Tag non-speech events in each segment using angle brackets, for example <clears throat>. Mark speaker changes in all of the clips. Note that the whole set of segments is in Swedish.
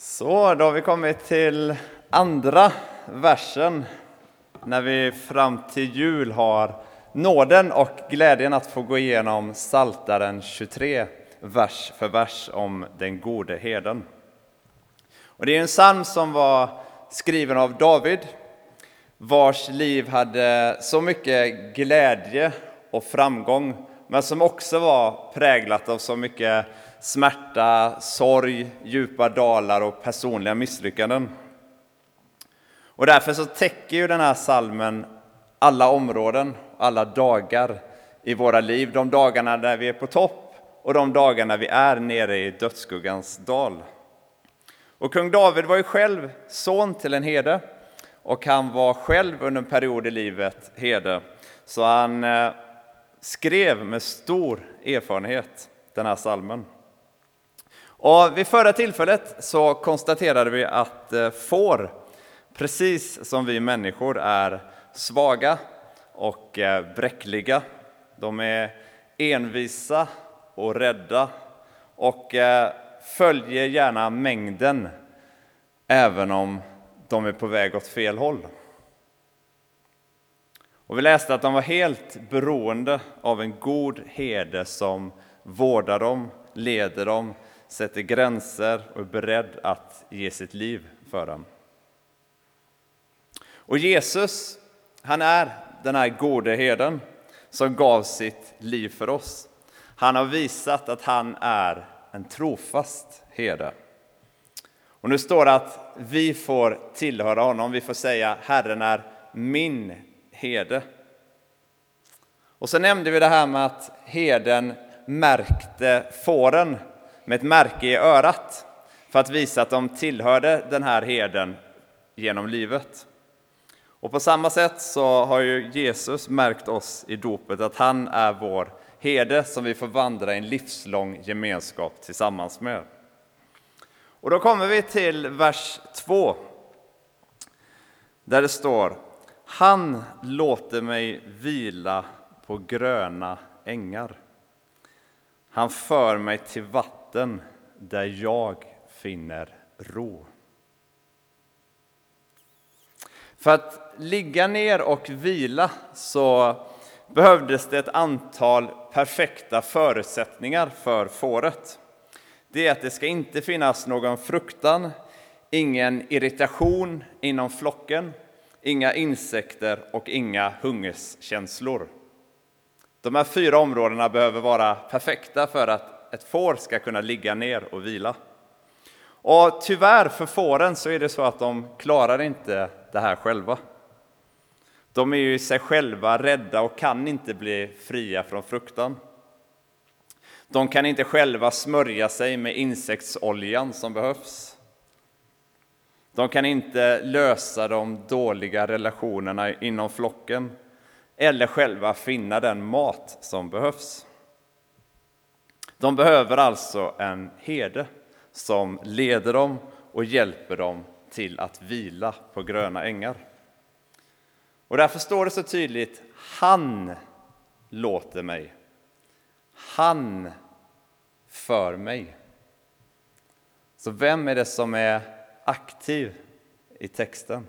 Speaker 1: Så, då har vi kommit till andra versen när vi fram till jul har nåden och glädjen att få gå igenom Saltaren 23, vers för vers om den gode herden. Och det är en psalm som var skriven av David, vars liv hade så mycket glädje och framgång, men som också var präglat av så mycket smärta, sorg, djupa dalar och personliga misslyckanden. Och därför så täcker ju den här salmen alla områden, alla dagar i våra liv. De dagarna där vi är på topp och de dagarna vi är nere i dödsskuggans dal. Och kung David var ju själv son till en herde och han var själv under en period i livet herde. Så han eh, skrev med stor erfarenhet den här salmen. Och vid förra tillfället så konstaterade vi att eh, får, precis som vi människor, är svaga och eh, bräckliga. De är envisa och rädda och eh, följer gärna mängden även om de är på väg åt fel håll. Och vi läste att de var helt beroende av en god herde som vårdar dem, leder dem, sätter gränser och är beredd att ge sitt liv för dem. Och Jesus, han är den här gode herden som gav sitt liv för oss. Han har visat att han är en trofast herde. Och nu står det att vi får tillhöra honom, vi får säga Herren är min herde. Och så nämnde vi det här med att herden märkte fåren med ett märke i örat för att visa att de tillhörde den här herden genom livet. Och på samma sätt så har ju Jesus märkt oss i dopet att han är vår herde som vi får vandra i en livslång gemenskap tillsammans med. Och då kommer vi till vers 2 där det står Han låter mig vila på gröna ängar. Han för mig till vatten där jag finner ro. För att ligga ner och vila så behövdes det ett antal perfekta förutsättningar för fåret. Det är att det ska inte finnas någon fruktan, ingen irritation inom flocken, inga insekter och inga hungerskänslor. De här fyra områdena behöver vara perfekta för att ett får ska kunna ligga ner och vila. Och tyvärr för fåren så är det så att de klarar inte det här själva. De är ju i sig själva rädda och kan inte bli fria från fruktan. De kan inte själva smörja sig med insektsoljan som behövs. De kan inte lösa de dåliga relationerna inom flocken eller själva finna den mat som behövs. De behöver alltså en herde som leder dem och hjälper dem till att vila på gröna ängar. Och därför står det så tydligt, han låter mig. Han för mig. Så vem är det som är aktiv i texten?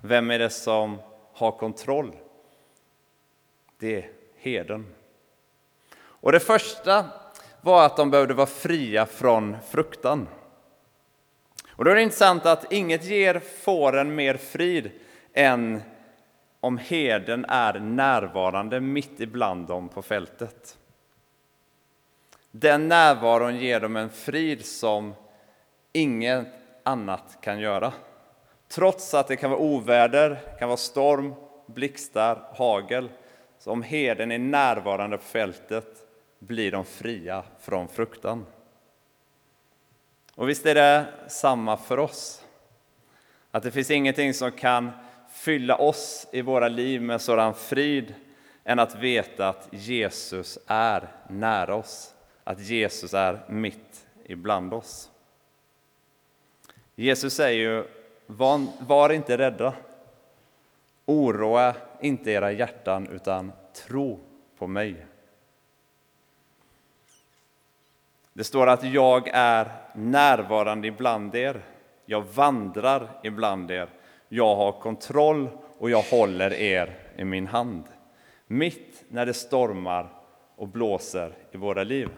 Speaker 1: Vem är det som har kontroll? Det är herden. Och det första var att de behövde vara fria från fruktan. Och då är det intressant att inget ger fåren mer frid än om herden är närvarande mitt ibland dem på fältet. Den närvaron ger dem en frid som inget annat kan göra. Trots att det kan vara oväder, kan vara storm, blixtar, hagel. Så om herden är närvarande på fältet blir de fria från fruktan. Och visst är det samma för oss. Att det finns ingenting som kan fylla oss i våra liv med sådan frid än att veta att Jesus är nära oss, att Jesus är mitt ibland oss. Jesus säger ju, var, var inte rädda. Oroa inte era hjärtan, utan tro på mig. Det står att jag är närvarande ibland er. Jag vandrar ibland er. Jag har kontroll och jag håller er i min hand. Mitt när det stormar och blåser i våra liv.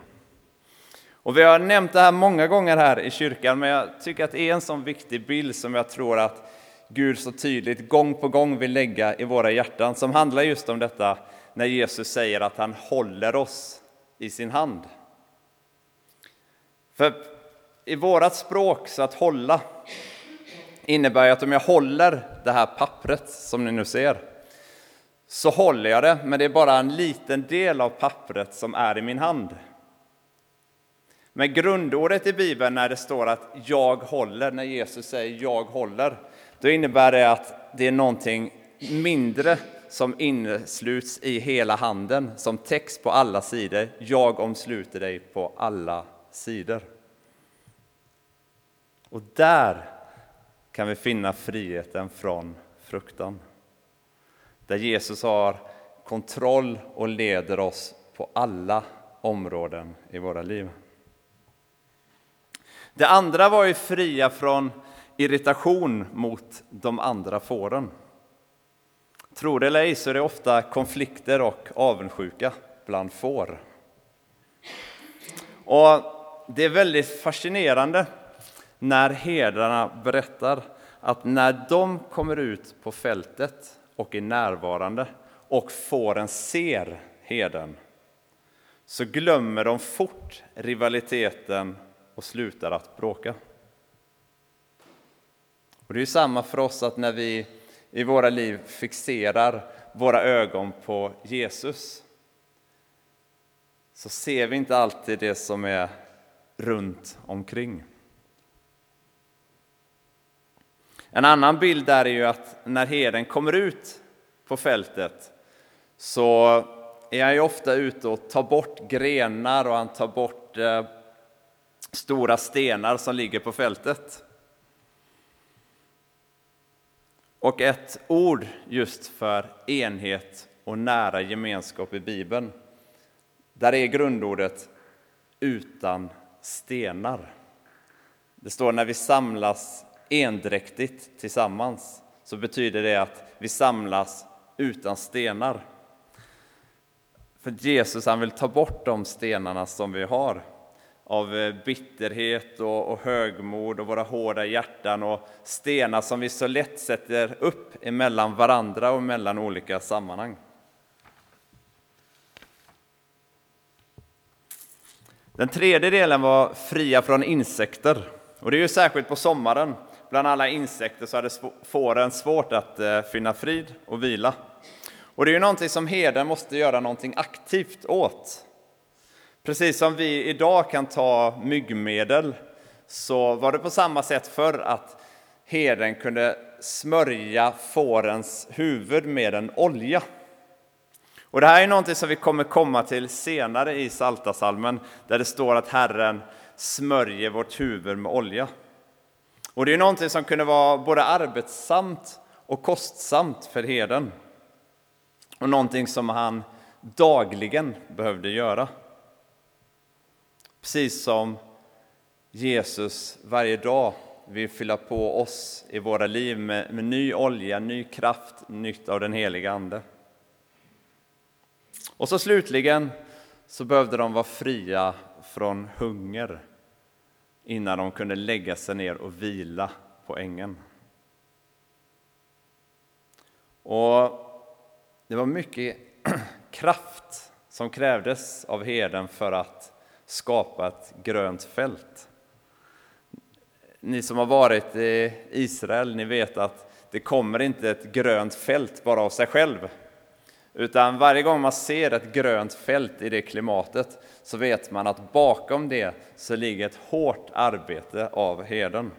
Speaker 1: Och vi har nämnt det här många gånger här i kyrkan, men jag tycker att det är en sån viktig bild som jag tror att Gud så tydligt gång på gång vill lägga i våra hjärtan, som handlar just om detta när Jesus säger att han håller oss i sin hand. För i vårat språk, så att hålla, innebär ju att om jag håller det här pappret som ni nu ser, så håller jag det, men det är bara en liten del av pappret som är i min hand. Men grundordet i Bibeln när det står att jag håller, när Jesus säger jag håller, då innebär det att det är någonting mindre som innesluts i hela handen, som text på alla sidor. Jag omsluter dig på alla sidor. Och där kan vi finna friheten från fruktan. Där Jesus har kontroll och leder oss på alla områden i våra liv. Det andra var ju fria från irritation mot de andra fåren. Tror det eller ej så är det ofta konflikter och avundsjuka bland får. Och det är väldigt fascinerande när herdarna berättar att när de kommer ut på fältet och är närvarande och fåren ser herden så glömmer de fort rivaliteten och slutar att bråka. Och det är samma för oss att när vi i våra liv fixerar våra ögon på Jesus så ser vi inte alltid det som är runt omkring. En annan bild där är ju att när herden kommer ut på fältet så är han ju ofta ute och tar bort grenar och han tar bort eh, stora stenar som ligger på fältet. Och ett ord just för enhet och nära gemenskap i Bibeln, där är grundordet utan stenar. Det står när vi samlas endräktigt tillsammans, så betyder det att vi samlas utan stenar. För Jesus han vill ta bort de stenarna som vi har av eh, bitterhet och, och högmod och våra hårda hjärtan och stenar som vi så lätt sätter upp emellan varandra och mellan olika sammanhang. Den tredje delen var fria från insekter. Och det är ju särskilt på sommaren. Bland alla insekter så hade fåren svårt att eh, finna frid och vila. Och det är ju någonting som herden måste göra någonting aktivt åt. Precis som vi idag kan ta myggmedel så var det på samma sätt förr att herden kunde smörja fårens huvud med en olja. Och det här är någonting som vi kommer komma till senare i Saltasalmen där det står att Herren smörjer vårt huvud med olja. Och det är någonting som kunde vara både arbetsamt och kostsamt för herden. Och någonting som han dagligen behövde göra. Precis som Jesus varje dag vill fylla på oss i våra liv med, med ny olja, ny kraft, nytt av den heliga Ande. Och så slutligen så behövde de vara fria från hunger innan de kunde lägga sig ner och vila på ängen. Och det var mycket <clears throat> kraft som krävdes av herden för att skapa ett grönt fält. Ni som har varit i Israel, ni vet att det kommer inte ett grönt fält bara av sig själv. Utan varje gång man ser ett grönt fält i det klimatet så vet man att bakom det så ligger ett hårt arbete av herden.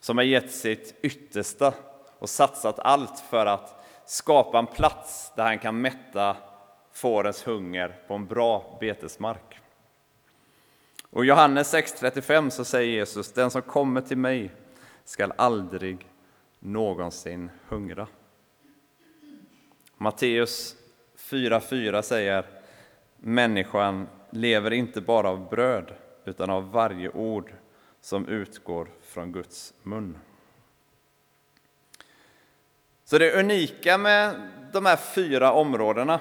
Speaker 1: Som har gett sitt yttersta och satsat allt för att skapa en plats där han kan mätta fårens hunger på en bra betesmark. Och I Johannes 6.35 så säger Jesus, den som kommer till mig skall aldrig någonsin hungra. Matteus 4.4 säger, människan lever inte bara av bröd, utan av varje ord som utgår från Guds mun. Så det unika med de här fyra områdena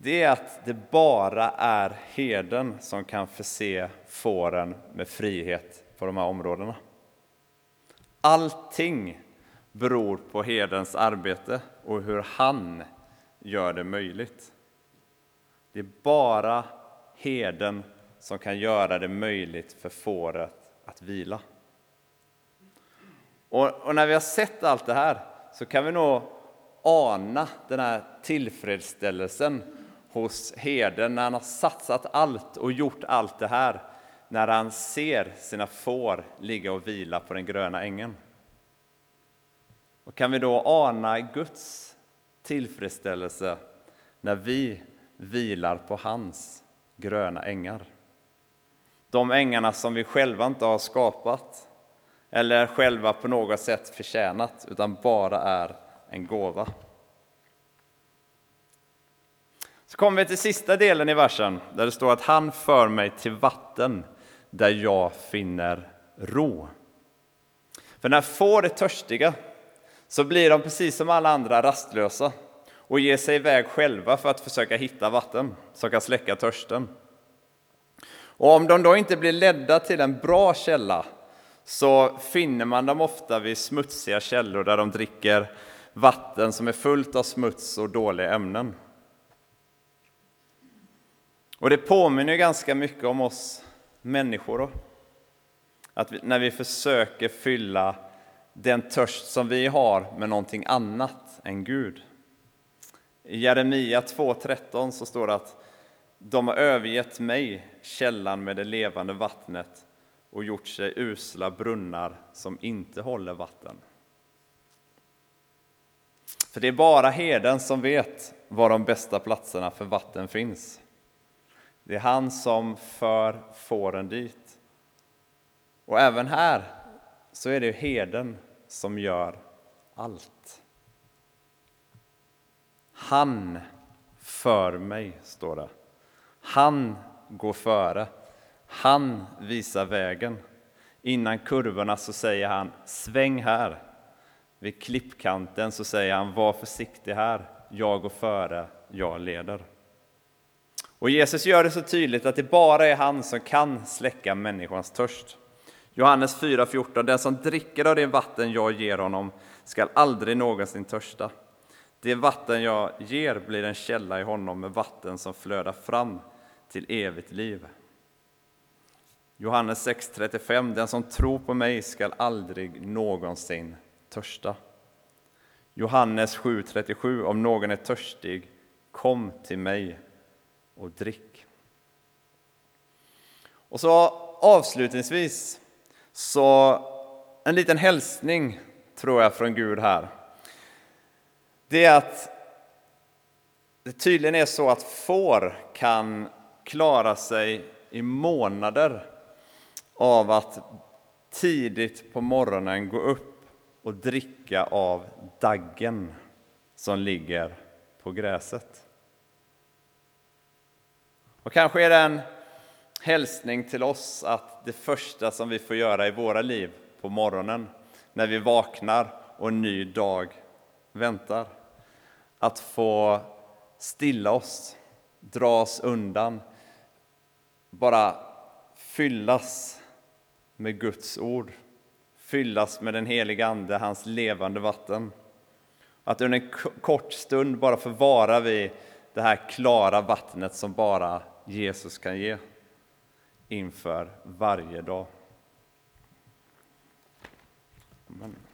Speaker 1: det är att det bara är herden som kan förse fåren med frihet på de här områdena. Allting beror på herdens arbete och hur han gör det möjligt. Det är bara herden som kan göra det möjligt för fåret att vila. Och, och, när vi har sett allt det här så kan vi nog ana den här tillfredsställelsen hos herden när han har satsat allt och gjort allt det här när han ser sina får ligga och vila på den gröna ängen. Och kan vi då ana Guds tillfredsställelse när vi vilar på hans gröna ängar? De ängarna som vi själva inte har skapat eller själva på något sätt förtjänat, utan bara är en gåva. Så kommer vi till sista delen i versen där det står att han för mig till vatten där jag finner ro. För när får är törstiga så blir de precis som alla andra rastlösa och ger sig iväg själva för att försöka hitta vatten som kan släcka törsten. Och om de då inte blir ledda till en bra källa så finner man dem ofta vid smutsiga källor där de dricker vatten som är fullt av smuts och dåliga ämnen. Och det påminner ganska mycket om oss människor. Då. Att vi, när vi försöker fylla den törst som vi har med någonting annat än Gud. I Jeremia 2.13 så står det att de har övergett mig, källan med det levande vattnet, och gjort sig usla brunnar som inte håller vatten. För det är bara herden som vet var de bästa platserna för vatten finns. Det är han som för fåren dit. Och även här så är det herden som gör allt. Han för mig, står det. Han går före. Han visar vägen. Innan kurvorna så säger han sväng här. Vid klippkanten så säger han var försiktig här. Jag går före, jag leder. Och Jesus gör det så tydligt att det bara är han som kan släcka människans törst. Johannes 4.14 Den som dricker av det vatten jag ger honom skall aldrig någonsin törsta. Det vatten jag ger blir en källa i honom med vatten som flödar fram till evigt liv. Johannes 6.35 Den som tror på mig skall aldrig någonsin törsta. Johannes 7.37 Om någon är törstig, kom till mig och drick. Och så avslutningsvis, så en liten hälsning tror jag från Gud här. Det är att det tydligen är så att får kan klara sig i månader av att tidigt på morgonen gå upp och dricka av daggen som ligger på gräset. Och kanske är det en hälsning till oss att det första som vi får göra i våra liv på morgonen när vi vaknar och en ny dag väntar, att få stilla oss, dra oss undan, bara fyllas med Guds ord, fyllas med den heliga Ande, hans levande vatten. Att under en kort stund bara få vara vid det här klara vattnet som bara Jesus kan ge inför varje dag. Amen.